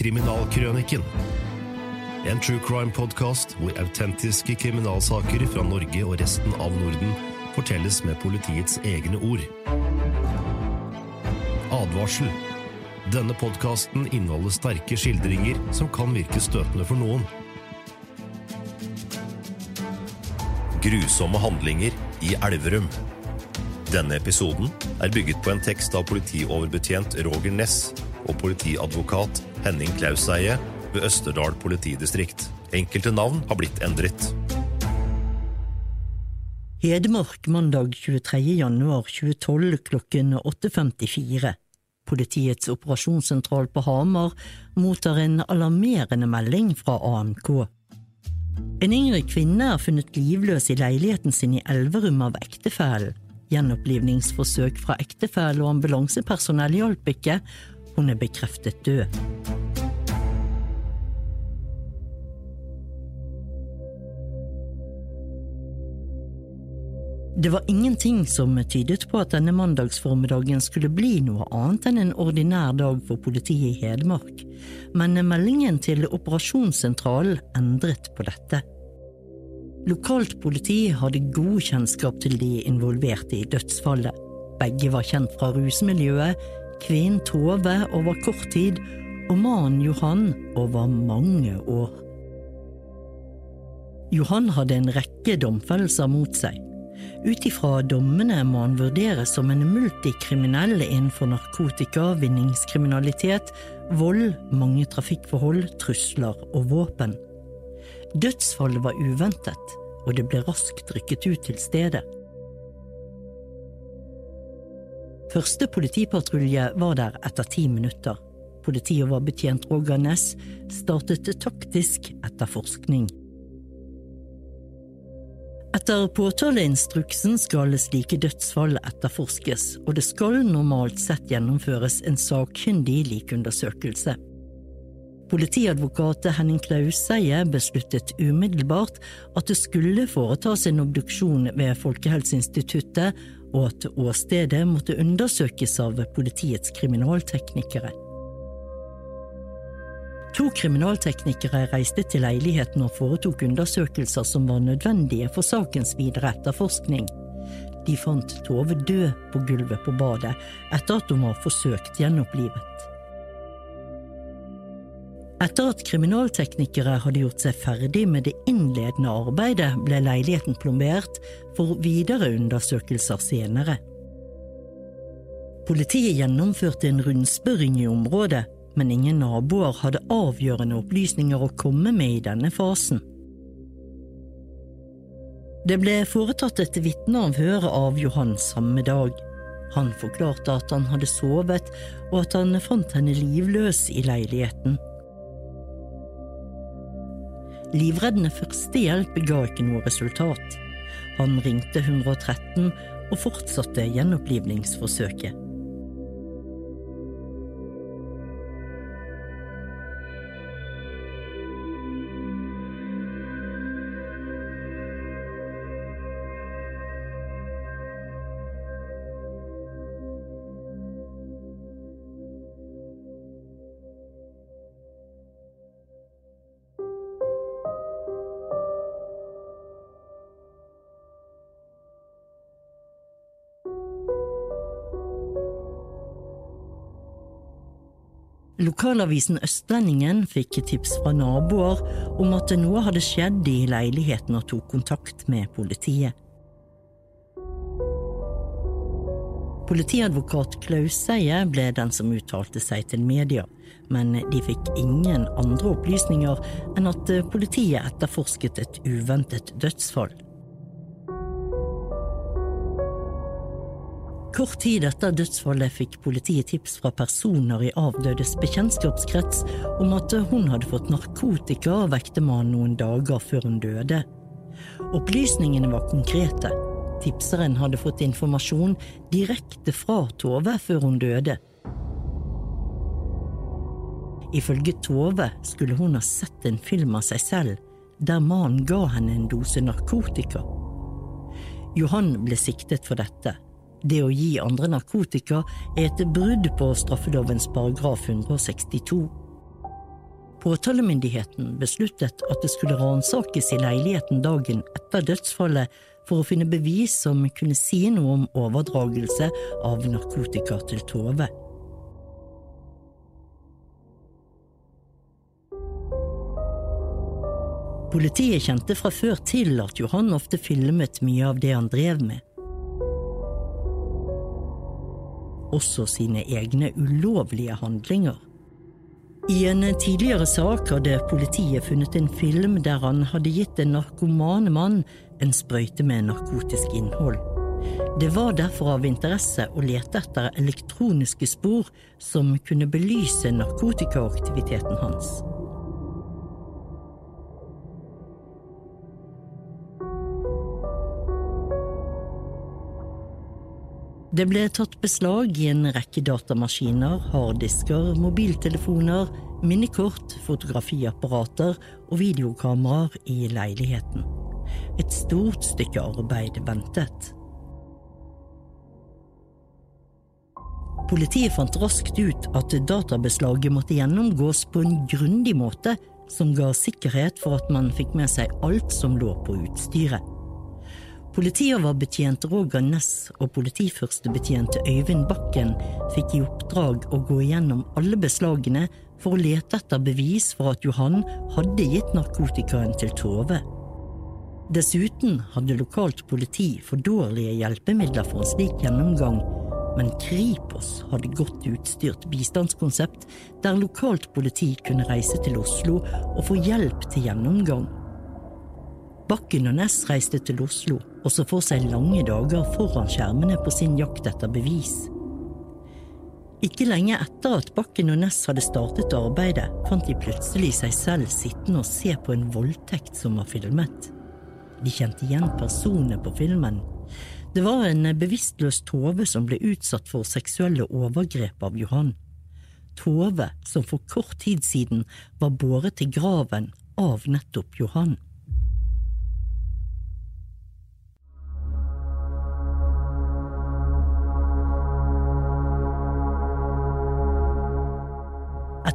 Kriminalkrøniken. En true crime-podkast hvor autentiske kriminalsaker fra Norge og resten av Norden fortelles med politiets egne ord. Advarsel. Denne podkasten inneholder sterke skildringer som kan virke støtende for noen. Grusomme handlinger i Elverum. Denne episoden er bygget på en tekst av politioverbetjent Roger Ness og politiadvokat Henning Klauseie ved Østerdal politidistrikt. Enkelte navn har blitt endret. Hedmark mandag 23. januar 2012 klokken 8.54. Politiets operasjonssentral på Hamar mottar en alarmerende melding fra AMK. En yngre kvinne er funnet livløs i leiligheten sin i Elverum av ektefellen. Gjenopplivningsforsøk fra ektefelle og ambulansepersonell hjalp ikke, hun er bekreftet død. Det var ingenting som tydet på at denne mandagsformiddagen skulle bli noe annet enn en ordinær dag for politiet i Hedmark, men meldingen til operasjonssentralen endret på dette. Lokalt politi hadde god kjennskap til de involverte i dødsfallet. Begge var kjent fra rusmiljøet, kvinnen Tove over kort tid og mannen Johan over mange år. Johan hadde en rekke domfellelser mot seg. Ut ifra dommene må han vurderes som en multikriminell innenfor narkotika, vinningskriminalitet, vold, mange trafikkforhold, trusler og våpen. Dødsfallet var uventet, og det ble raskt rykket ut til stedet. Første politipatrulje var der etter ti minutter. Politioverbetjent Roger Næss startet taktisk etterforskning. Etter påtaleinstruksen skal slike dødsfall etterforskes, og det skal normalt sett gjennomføres en sakkyndig likundersøkelse. Politiadvokat Henning Klauseie besluttet umiddelbart at det skulle foretas en obduksjon ved Folkehelseinstituttet, og at åstedet måtte undersøkes av politiets kriminalteknikere. To kriminalteknikere reiste til leiligheten og foretok undersøkelser som var nødvendige for sakens videre etterforskning. De fant Tove død på gulvet på badet etter at hun var forsøkt gjenopplivet. Etter at kriminalteknikere hadde gjort seg ferdig med det innledende arbeidet, ble leiligheten plombert for videre undersøkelser senere. Politiet gjennomførte en rundspørring i området, men ingen naboer hadde avgjørende opplysninger å komme med i denne fasen. Det ble foretatt et vitneavhør av Johan samme dag. Han forklarte at han hadde sovet, og at han fant henne livløs i leiligheten. Livreddende førstehjelp ga ikke noe resultat. Han ringte 113 og fortsatte gjenopplivningsforsøket. Lokalavisen Østlendingen fikk tips fra naboer om at noe hadde skjedd i leiligheten og tok kontakt med politiet. Politiadvokat Klauseie ble den som uttalte seg til media, men de fikk ingen andre opplysninger enn at politiet etterforsket et uventet dødsfall. Kort tid etter dødsfallet fikk politiet tips fra personer i avdødes bekjentskapskrets om at hun hadde fått narkotika av ektemannen noen dager før hun døde. Opplysningene var konkrete. Tipseren hadde fått informasjon direkte fra Tove før hun døde. Ifølge Tove skulle hun ha sett en film av seg selv der mannen ga henne en dose narkotika. Johan ble siktet for dette. Det å gi andre narkotika er et brudd på straffelovens paragraf 162. Påtalemyndigheten besluttet at det skulle ransakes i leiligheten dagen etter dødsfallet for å finne bevis som kunne si noe om overdragelse av narkotika til Tove. Politiet kjente fra før til at Johan ofte filmet mye av det han drev med. Også sine egne ulovlige handlinger. I en tidligere sak hadde politiet funnet en film der han hadde gitt en narkoman mann en sprøyte med narkotisk innhold. Det var derfor av interesse å lete etter elektroniske spor som kunne belyse narkotikaaktiviteten hans. Det ble tatt beslag i en rekke datamaskiner, harddisker, mobiltelefoner, minnekort, fotografiapparater og videokameraer i leiligheten. Et stort stykke arbeid ventet. Politiet fant raskt ut at databeslaget måtte gjennomgås på en grundig måte som ga sikkerhet for at man fikk med seg alt som lå på utstyret. Politioverbetjent Roger Næss og politiførstebetjent Øyvind Bakken fikk i oppdrag å gå igjennom alle beslagene for å lete etter bevis for at Johan hadde gitt narkotikaen til Tove. Dessuten hadde lokalt politi for dårlige hjelpemidler for en slik gjennomgang, men Kripos hadde godt utstyrt bistandskonsept der lokalt politi kunne reise til Oslo og få hjelp til gjennomgang. Bakken og Næss reiste til Oslo og så for seg lange dager foran skjermene på sin jakt etter bevis. Ikke lenge etter at Bakken og Ness hadde startet arbeidet, fant de plutselig seg selv sittende og se på en voldtekt som var filmet. De kjente igjen personene på filmen. Det var en bevisstløs Tove som ble utsatt for seksuelle overgrep av Johan. Tove som for kort tid siden var båret til graven av nettopp Johan.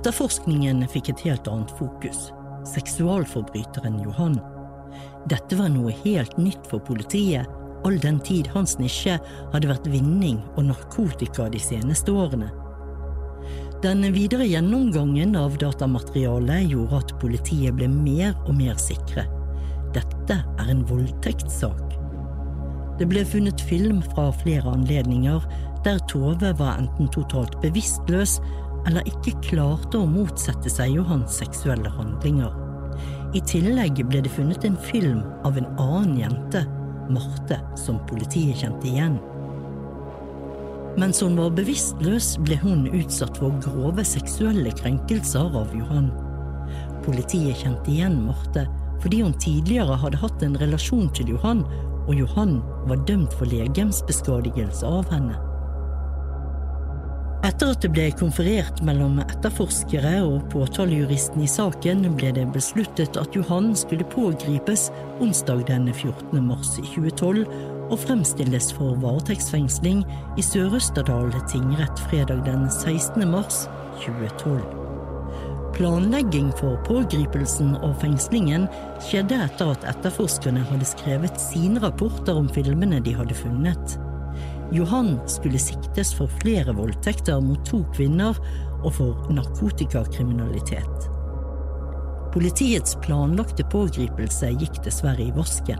Etterforskningen fikk et helt annet fokus – seksualforbryteren Johan. Dette var noe helt nytt for politiet, all den tid hans nisje hadde vært vinning og narkotika de seneste årene. Den videre gjennomgangen av datamaterialet gjorde at politiet ble mer og mer sikre. Dette er en voldtektssak. Det ble funnet film fra flere anledninger der Tove var enten totalt bevisstløs eller ikke klarte å motsette seg Johans seksuelle handlinger. I tillegg ble det funnet en film av en annen jente, Marte, som politiet kjente igjen. Mens hun var bevisstløs, ble hun utsatt for grove seksuelle krenkelser av Johan. Politiet kjente igjen Marte fordi hun tidligere hadde hatt en relasjon til Johan, og Johan var dømt for legemsbeskadigelse av henne. Etter at det ble konferert mellom etterforskere og påtalejuristen i saken, ble det besluttet at Johan skulle pågripes onsdag den 14. mars 2012 og fremstilles for varetektsfengsling i Sør-Østerdal tingrett fredag den 16. mars 2012. Planlegging for pågripelsen og fengslingen skjedde etter at etterforskerne hadde skrevet sine rapporter om filmene de hadde funnet. Johan skulle siktes for flere voldtekter mot to kvinner og for narkotikakriminalitet. Politiets planlagte pågripelse gikk dessverre i vasken.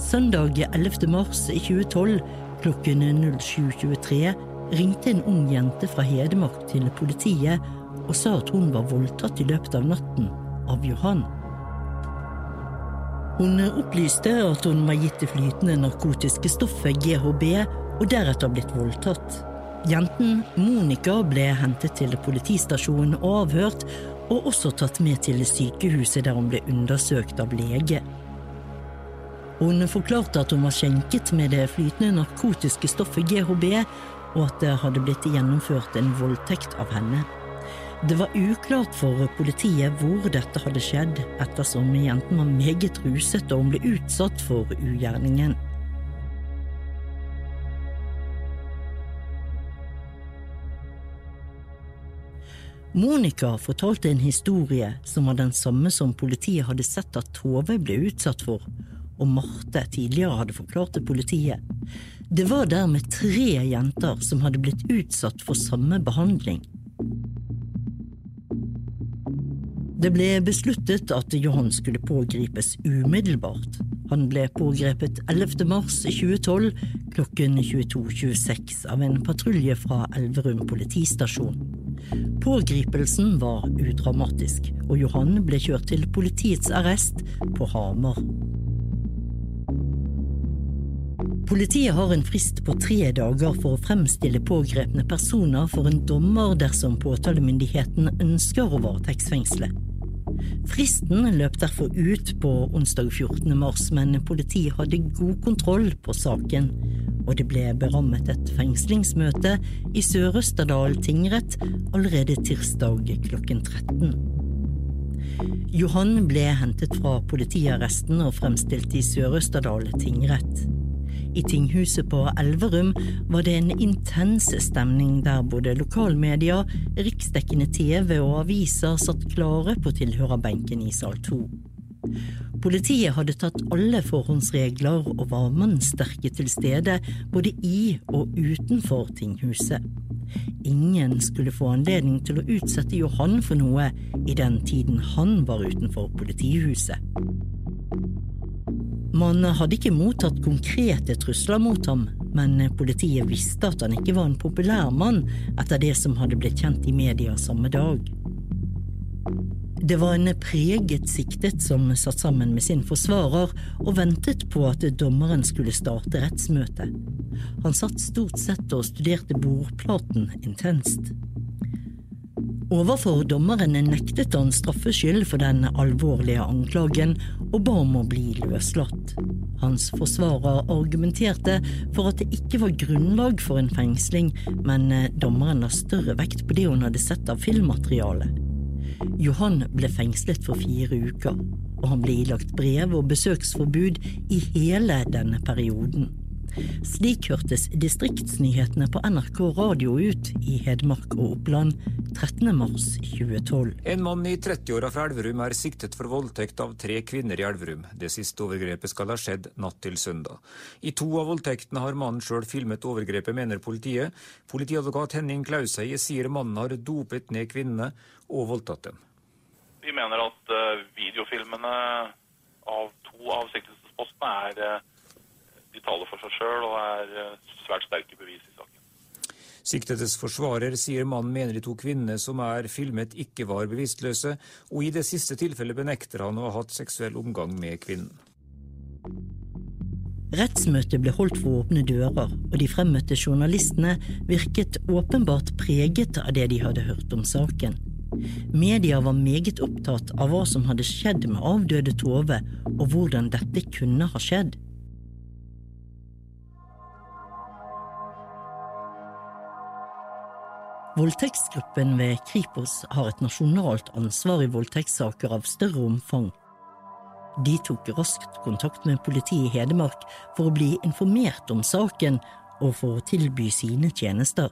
Søndag 11. mars 2012 klokken 07.23 ringte en ung jente fra Hedmark til politiet og sa at hun var voldtatt i løpet av natten av Johan. Hun opplyste at hun var gitt det flytende narkotiske stoffet GHB og deretter blitt voldtatt. Jenten Monica ble hentet til politistasjonen og avhørt, og også tatt med til sykehuset der hun ble undersøkt av lege. Hun forklarte at hun var skjenket med det flytende narkotiske stoffet GHB, og at det hadde blitt gjennomført en voldtekt av henne. Det var uklart for politiet hvor dette hadde skjedd, ettersom jenten var meget ruset og hun ble utsatt for ugjerningen. Monica fortalte en historie som var den samme som politiet hadde sett at Tove ble utsatt for, og Marte tidligere hadde forklart til politiet. Det var dermed tre jenter som hadde blitt utsatt for samme behandling. Det ble besluttet at Johan skulle pågripes umiddelbart. Han ble pågrepet 11. mars 2012 klokken 22.26 av en patrulje fra Elverum politistasjon. Pågripelsen var udramatisk, og Johan ble kjørt til politiets arrest på Hamar. Politiet har en frist på tre dager for å fremstille pågrepne personer for en dommer dersom påtalemyndigheten ønsker å varetektsfengsle. Fristen løp derfor ut på onsdag 14. mars, men politiet hadde god kontroll på saken og det ble berammet et fengslingsmøte i Sør-Østerdal tingrett allerede tirsdag klokken 13. Johan ble hentet fra politiarresten og fremstilt i Sør-Østerdal tingrett. I tinghuset på Elverum var det en intens stemning der både lokalmedia, riksdekkende TV og aviser satt klare på tilhørerbenken i sal 2. Politiet hadde tatt alle forhåndsregler og var mannsterke til stede både i og utenfor tinghuset. Ingen skulle få anledning til å utsette Johan for noe i den tiden han var utenfor politihuset. Man hadde ikke mottatt konkrete trusler mot ham, men politiet visste at han ikke var en populær mann etter det som hadde blitt kjent i media samme dag. Det var en preget siktet som satt sammen med sin forsvarer og ventet på at dommeren skulle starte rettsmøtet. Han satt stort sett og studerte bordplaten intenst. Overfor dommeren nektet han straffskyld for den alvorlige anklagen og ba om å bli løslatt. Hans forsvarer argumenterte for at det ikke var grunnlag for en fengsling, men dommeren la større vekt på det hun hadde sett av filmmaterialet. Johan ble fengslet for fire uker, og han ble ilagt brev og besøksforbud i hele denne perioden. Slik hørtes distriktsnyhetene på NRK radio ut i Hedmark og Oppland 13. mars 2012. En mann i 30-åra fra Elverum er siktet for voldtekt av tre kvinner i Elverum. Det siste overgrepet skal ha skjedd natt til søndag. I to av voldtektene har mannen sjøl filmet overgrepet, mener politiet. Politiadvokat Henning Klauseie sier mannen har dopet ned kvinnene og voldtatt dem. Vi mener at uh, videofilmene av to av siktelsespostene er de taler for seg sjøl og er uh, svært sterke bevis i saken. Siktedes forsvarer sier mannen mener de to kvinnene som er filmet ikke var bevisstløse, og i det siste tilfellet benekter han å ha hatt seksuell omgang med kvinnen. Rettsmøtet ble holdt for åpne dører, og de fremmøtte journalistene virket åpenbart preget av det de hadde hørt om saken. Media var meget opptatt av hva som hadde skjedd med avdøde Tove, og hvordan dette kunne ha skjedd. Voldtektsgruppen ved Kripos har et nasjonalt ansvar i voldtektssaker av større omfang. De tok raskt kontakt med politiet i Hedmark for å bli informert om saken og for å tilby sine tjenester.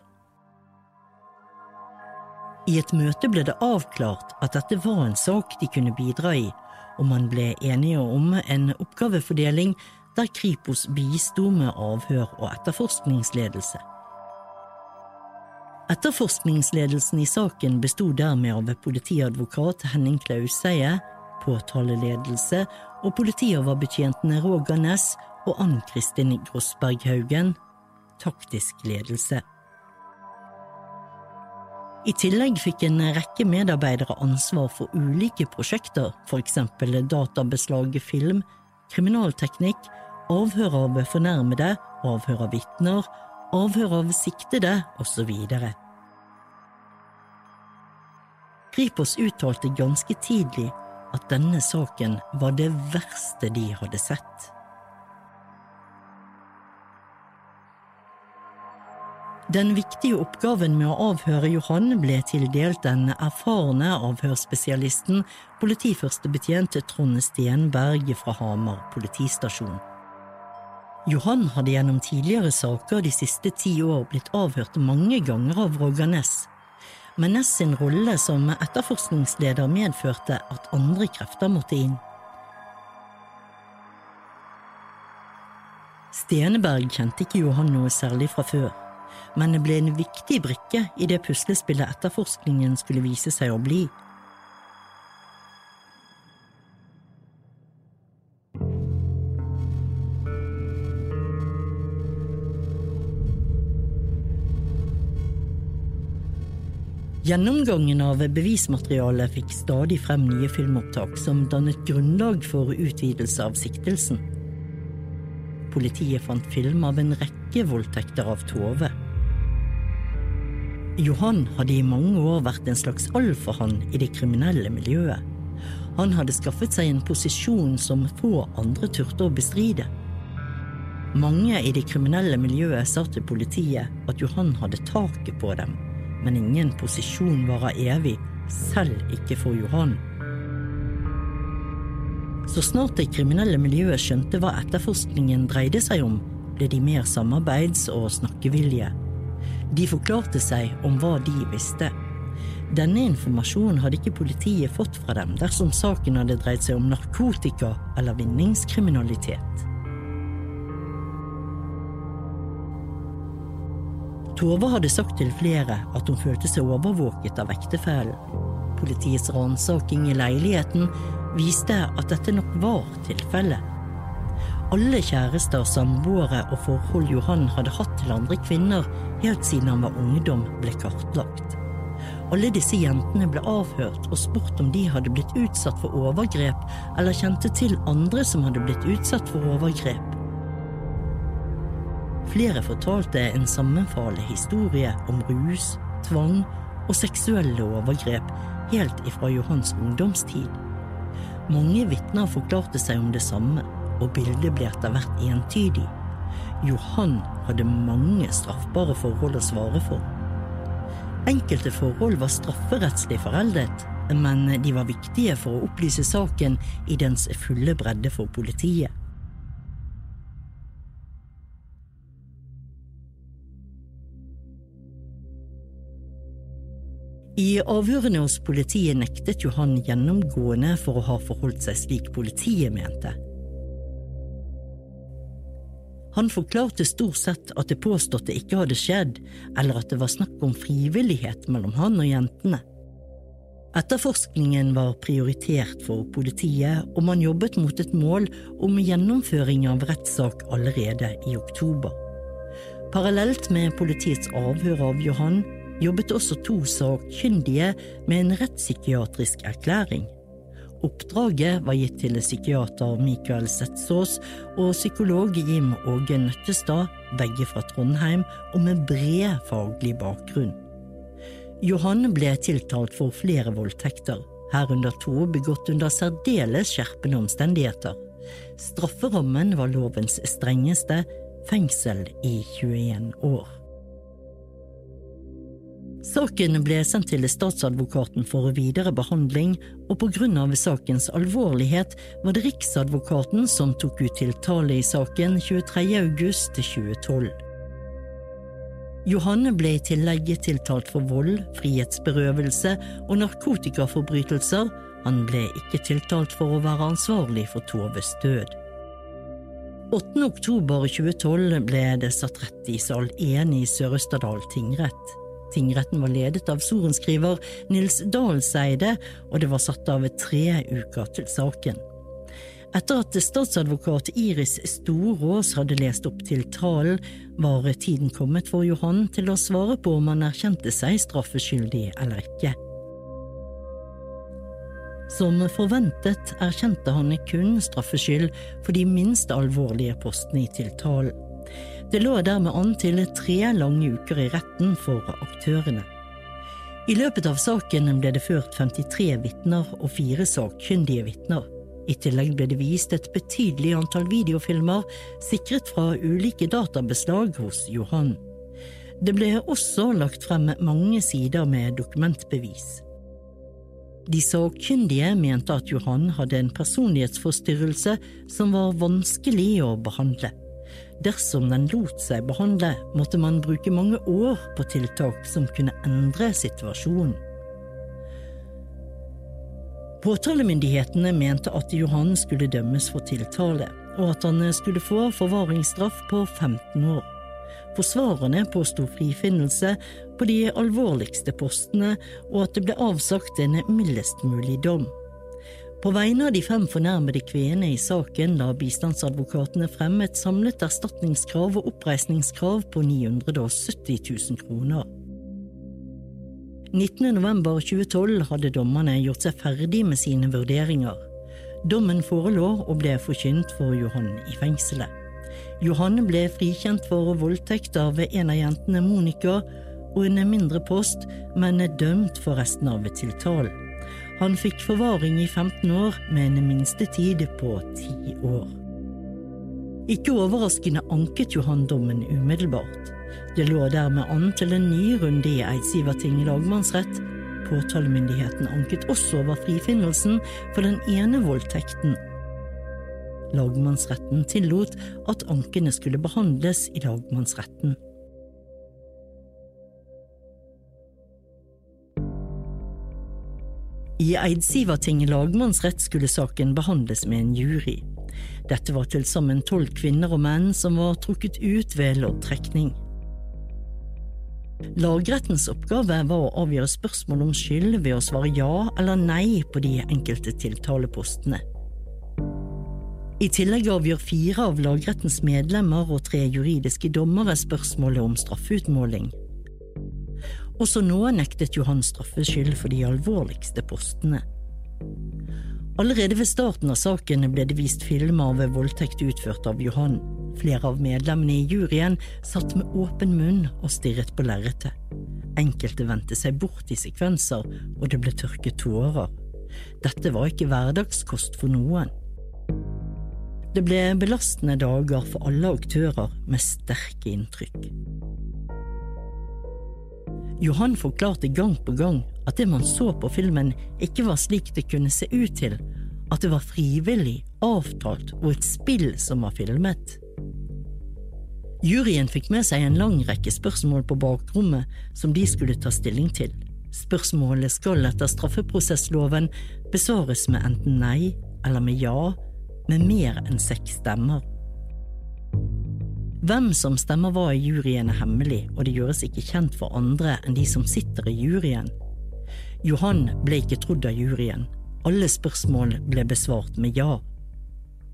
I et møte ble det avklart at dette var en sak de kunne bidra i, og man ble enige om en oppgavefordeling der Kripos bisto med avhør og etterforskningsledelse. Etterforskningsledelsen i saken besto dermed av politiadvokat Henning Klauseie, påtaleledelse og politioverbetjentene Roger Næss og Ann Kristin Grossberghaugen, taktisk ledelse. I tillegg fikk en rekke medarbeidere ansvar for ulike prosjekter, eksempel databeslag, film, kriminalteknikk, avhør av fornærmede, avhør av vitner, avhør av siktede osv. Kripos uttalte ganske tidlig at denne saken var det verste de hadde sett. Den viktige oppgaven med å avhøre Johan ble tildelt den erfarne avhørsspesialisten politiførstebetjent Trond Stenberg fra Hamar politistasjon. Johan hadde gjennom tidligere saker de siste ti år blitt avhørt mange ganger av Roger Næss, men Ness sin rolle som etterforskningsleder medførte at andre krefter måtte inn. Steneberg kjente ikke Johan noe særlig fra før, men det ble en viktig brikke i det puslespillet etterforskningen skulle vise seg å bli. Gjennomgangen av bevismaterialet fikk stadig frem nye filmopptak som dannet grunnlag for utvidelse av siktelsen. Politiet fant film av en rekke voldtekter av Tove. Johan hadde i mange år vært en slags alfahann i det kriminelle miljøet. Han hadde skaffet seg en posisjon som få andre turte å bestride. Mange i det kriminelle miljøet sa til politiet at Johan hadde taket på dem men ingen posisjon varer evig, selv ikke for Johan. Så snart det kriminelle miljøet skjønte hva etterforskningen dreide seg om, ble de mer samarbeids- og snakkevillige. De forklarte seg om hva de visste. Denne informasjonen hadde ikke politiet fått fra dem dersom saken hadde dreid seg om narkotika eller vinningskriminalitet. Tove hadde sagt til flere at hun følte seg overvåket av ektefellen. Politiets ransaking i leiligheten viste at dette nok var tilfellet. Alle kjærester, samboere og forhold Johan hadde hatt til andre kvinner helt siden han var ungdom, ble kartlagt. Alle disse jentene ble avhørt og spurt om de hadde blitt utsatt for overgrep eller kjente til andre som hadde blitt utsatt for overgrep. Flere fortalte en sammenfallende historie om rus, tvang og seksuelle overgrep helt ifra Johans ungdomstid. Mange vitner forklarte seg om det samme, og bildet ble etter hvert entydig. Johan hadde mange straffbare forhold å svare for. Enkelte forhold var strafferettslig foreldet, men de var viktige for å opplyse saken i dens fulle bredde for politiet. I avhørene hos politiet nektet Johan gjennomgående for å ha forholdt seg slik politiet mente. Han forklarte stort sett at det påståtte ikke hadde skjedd, eller at det var snakk om frivillighet mellom han og jentene. Etterforskningen var prioritert for politiet, og man jobbet mot et mål om gjennomføring av rettssak allerede i oktober. Parallelt med politiets avhør av Johan jobbet også to sakkyndige med en rettspsykiatrisk erklæring. Oppdraget var gitt til psykiater Mikael Setsås og psykolog Jim Åge Nøttestad, begge fra Trondheim og med bred faglig bakgrunn. Johan ble tiltalt for flere voldtekter, herunder to begått under særdeles skjerpende omstendigheter. Strafferammen var lovens strengeste, fengsel i 21 år. Saken ble sendt til statsadvokaten for videre behandling, og på grunn av sakens alvorlighet var det Riksadvokaten som tok ut tiltale i saken 23. august 2012. Johanne ble i tillegg tiltalt for vold, frihetsberøvelse og narkotikaforbrytelser. Han ble ikke tiltalt for å være ansvarlig for Toves død. 8. oktober 2012 ble det satt rett i sal 1 i Sør-Østerdal tingrett. Tingretten var ledet av sorenskriver Nils Dahlseide, og det var satt av tre uker til saken. Etter at statsadvokat Iris Storås hadde lest opp tiltalen, var tiden kommet for Johan til å svare på om han erkjente seg straffeskyldig eller ikke. Som forventet erkjente han kun straffskyld for de minst alvorlige postene i tiltalen. Det lå dermed an til tre lange uker i retten for aktørene. I løpet av saken ble det ført 53 vitner og fire sakkyndige vitner. I tillegg ble det vist et betydelig antall videofilmer sikret fra ulike databeslag hos Johan. Det ble også lagt frem mange sider med dokumentbevis. De sakkyndige mente at Johan hadde en personlighetsforstyrrelse som var vanskelig å behandle. Dersom den lot seg behandle, måtte man bruke mange år på tiltak som kunne endre situasjonen. Påtalemyndighetene mente at Johan skulle dømmes for tiltale, og at han skulle få forvaringsstraff på 15 år. Forsvarerne påsto frifinnelse på de alvorligste postene, og at det ble avsagt en mildest mulig dom. På vegne av de fem fornærmede kvinnene i saken la bistandsadvokatene frem et samlet erstatningskrav og oppreisningskrav på 970 000 kroner. 19.11.2012 hadde dommerne gjort seg ferdig med sine vurderinger. Dommen forelå og ble forkynt for Johan i fengselet. Johan ble frikjent for voldtekt av en av jentene, Monica, og en mindre post, men dømt for resten av tiltalen. Han fikk forvaring i 15 år med en minstetid på 10 år. Ikke overraskende anket Johan dommen umiddelbart. Det lå dermed an til en ny runde i Eidsiverting lagmannsrett. Påtalemyndigheten anket også over frifinnelsen for den ene voldtekten. Lagmannsretten tillot at ankene skulle behandles i lagmannsretten. I Eidsivating lagmannsrett skulle saken behandles med en jury. Dette var til sammen tolv kvinner og menn som var trukket ut ved loddtrekning. Lagrettens oppgave var å avgjøre spørsmål om skyld ved å svare ja eller nei på de enkelte tiltalepostene. I tillegg avgjør fire av lagrettens medlemmer og tre juridiske dommere spørsmålet om straffeutmåling. Også nå nektet Johan straffskyld for de alvorligste postene. Allerede ved starten av saken ble det vist filmer av voldtekt utført av Johan. Flere av medlemmene i juryen satt med åpen munn og stirret på lerretet. Enkelte vendte seg bort i sekvenser, og det ble tørket tårer. Dette var ikke hverdagskost for noen. Det ble belastende dager for alle aktører med sterke inntrykk. Johan forklarte gang på gang at det man så på filmen ikke var slik det kunne se ut til, at det var frivillig, avtalt og et spill som var filmet. Juryen fikk med seg en lang rekke spørsmål på bakrommet som de skulle ta stilling til. Spørsmålet skal etter straffeprosessloven besvares med enten nei eller med ja, med mer enn seks stemmer. Hvem som stemmer hva i juryen er hemmelig, og det gjøres ikke kjent for andre enn de som sitter i juryen. Johan ble ikke trodd av juryen. Alle spørsmål ble besvart med ja.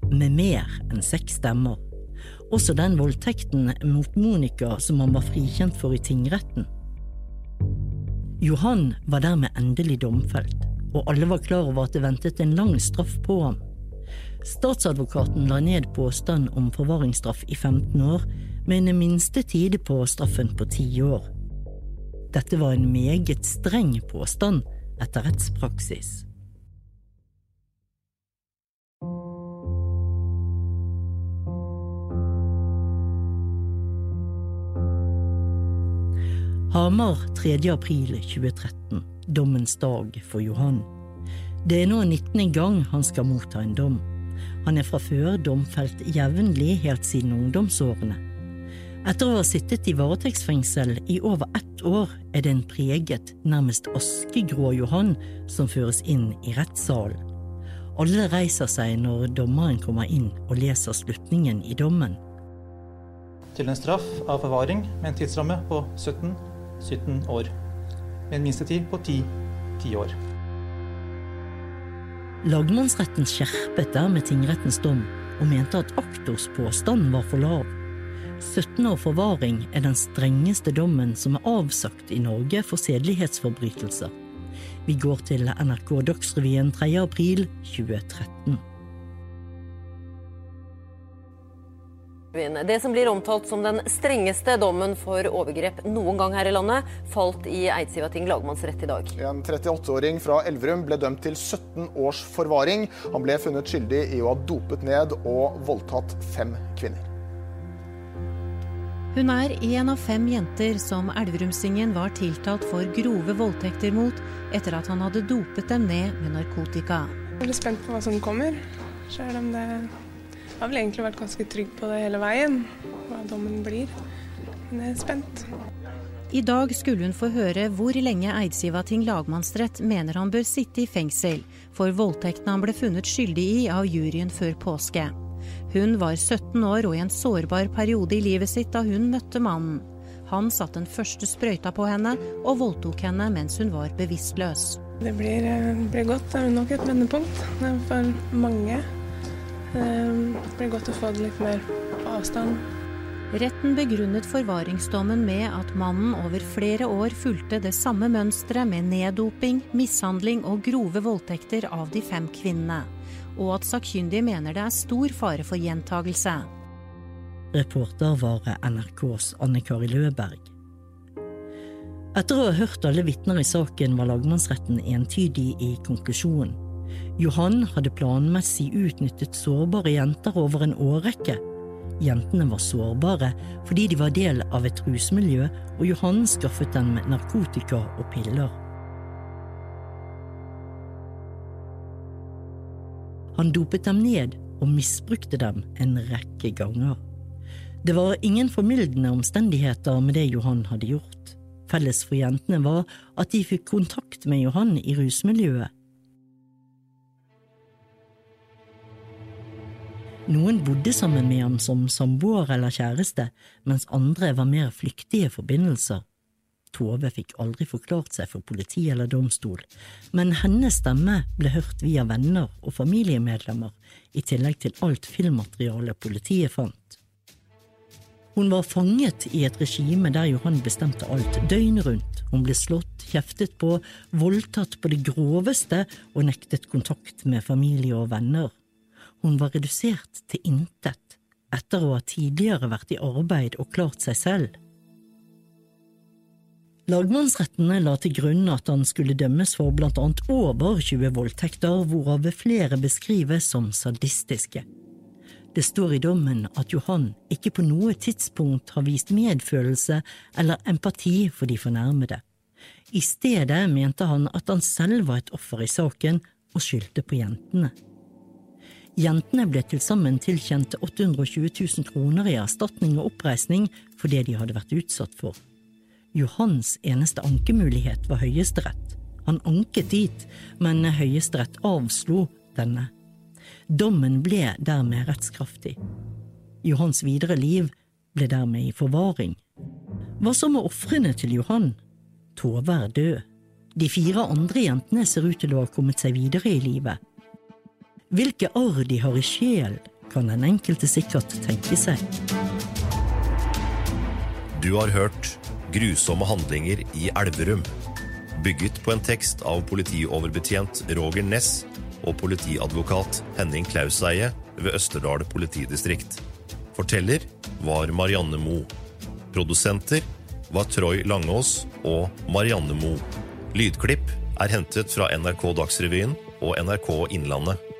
Med mer enn seks stemmer. Også den voldtekten mot Monica som han var frikjent for i tingretten. Johan var dermed endelig domfelt, og alle var klar over at det ventet en lang straff på ham. Statsadvokaten la ned påstand om forvaringsstraff i 15 år, med en minstetid på straffen på ti år. Dette var en meget streng påstand etter rettspraksis. Hamar 3. april 2013, dommens dag for Johan. Det er nå 19. gang han skal motta en dom. Han er fra før domfelt jevnlig helt siden ungdomsårene. Etter å ha sittet i varetektsfengsel i over ett år, er det en preget, nærmest askegrå Johan som føres inn i rettssalen. Alle reiser seg når dommeren kommer inn og leser slutningen i dommen. Til en straff av forvaring med en tidsramme på 17, 17 år. Med en minstetid på 10, 10 år. Lagmannsretten skjerpet dermed tingrettens dom og mente at aktors påstand var for lav. 17 år forvaring er den strengeste dommen som er avsagt i Norge for sedelighetsforbrytelser. Vi går til NRK Dagsrevyen 3. april 2013. Det som blir omtalt som den strengeste dommen for overgrep noen gang her i landet, falt i Eidsivating lagmannsrett i dag. En 38-åring fra Elverum ble dømt til 17 års forvaring. Han ble funnet skyldig i å ha dopet ned og voldtatt fem kvinner. Hun er en av fem jenter som Elverumsingen var tiltalt for grove voldtekter mot etter at han hadde dopet dem ned med narkotika. Jeg er spent på hva som kommer, selv om det Jeg har vel egentlig vært ganske trygg på det hele veien, hva dommen blir. Men jeg er spent. I dag skulle hun få høre hvor lenge Eidsivating lagmannsrett mener han bør sitte i fengsel for voldtektene han ble funnet skyldig i av juryen før påske. Hun var 17 år og i en sårbar periode i livet sitt da hun møtte mannen. Han satte den første sprøyta på henne og voldtok henne mens hun var bevisstløs. Det blir, eh, blir godt. Det er nok et vendepunkt for mange. Det blir godt å få det litt mer på avstand. Retten begrunnet forvaringsdommen med at mannen over flere år fulgte det samme mønsteret med neddoping, mishandling og grove voldtekter av de fem kvinnene og at sakkyndige mener det er stor fare for gjentagelse. Reporter var NRKs Anne Kari Løberg. Etter å ha hørt alle vitner i saken var lagmannsretten entydig i konklusjonen. Johan hadde planmessig utnyttet sårbare jenter over en årrekke. Jentene var sårbare fordi de var del av et rusmiljø, og Johan skaffet dem narkotika og piller. Han dopet dem ned og misbrukte dem en rekke ganger. Det var ingen formildende omstendigheter med det Johan hadde gjort. Felles for jentene var at de fikk kontakt med Johan i rusmiljøet. Noen bodde sammen med ham som samboer eller kjæreste, mens andre var mer flyktige forbindelser. Tove fikk aldri forklart seg for politi eller domstol, men hennes stemme ble hørt via venner og familiemedlemmer, i tillegg til alt filmmaterialet politiet fant. Hun var fanget i et regime der Johan bestemte alt døgnet rundt. Hun ble slått, kjeftet på, voldtatt på det groveste og nektet kontakt med familie og venner. Hun var redusert til intet etter å ha tidligere vært i arbeid og klart seg selv. Lagmannsrettene la til grunn at han skulle dømmes for blant annet over 20 voldtekter, hvorav flere beskrives som sadistiske. Det står i dommen at Johan ikke på noe tidspunkt har vist medfølelse eller empati for de fornærmede. I stedet mente han at han selv var et offer i saken og skyldte på jentene. Jentene ble til sammen tilkjent 820 000 kroner i erstatning og oppreisning for det de hadde vært utsatt for. Johans eneste ankemulighet var Høyesterett. Han anket dit, men Høyesterett avslo denne. Dommen ble dermed rettskraftig. Johans videre liv ble dermed i forvaring. Hva så med ofrene til Johan? Tove er død. De fire andre jentene ser ut til å ha kommet seg videre i livet. Hvilke arr de har i sjel, kan den enkelte sikkert tenke seg. Du har hørt Grusomme handlinger i Elverum. Bygget på en tekst av politioverbetjent Roger Ness og politiadvokat Henning Klauseie ved Østerdal politidistrikt. Forteller var Marianne Mo. Produsenter var Troy Langås og Marianne Mo. Lydklipp er hentet fra NRK Dagsrevyen og NRK Innlandet.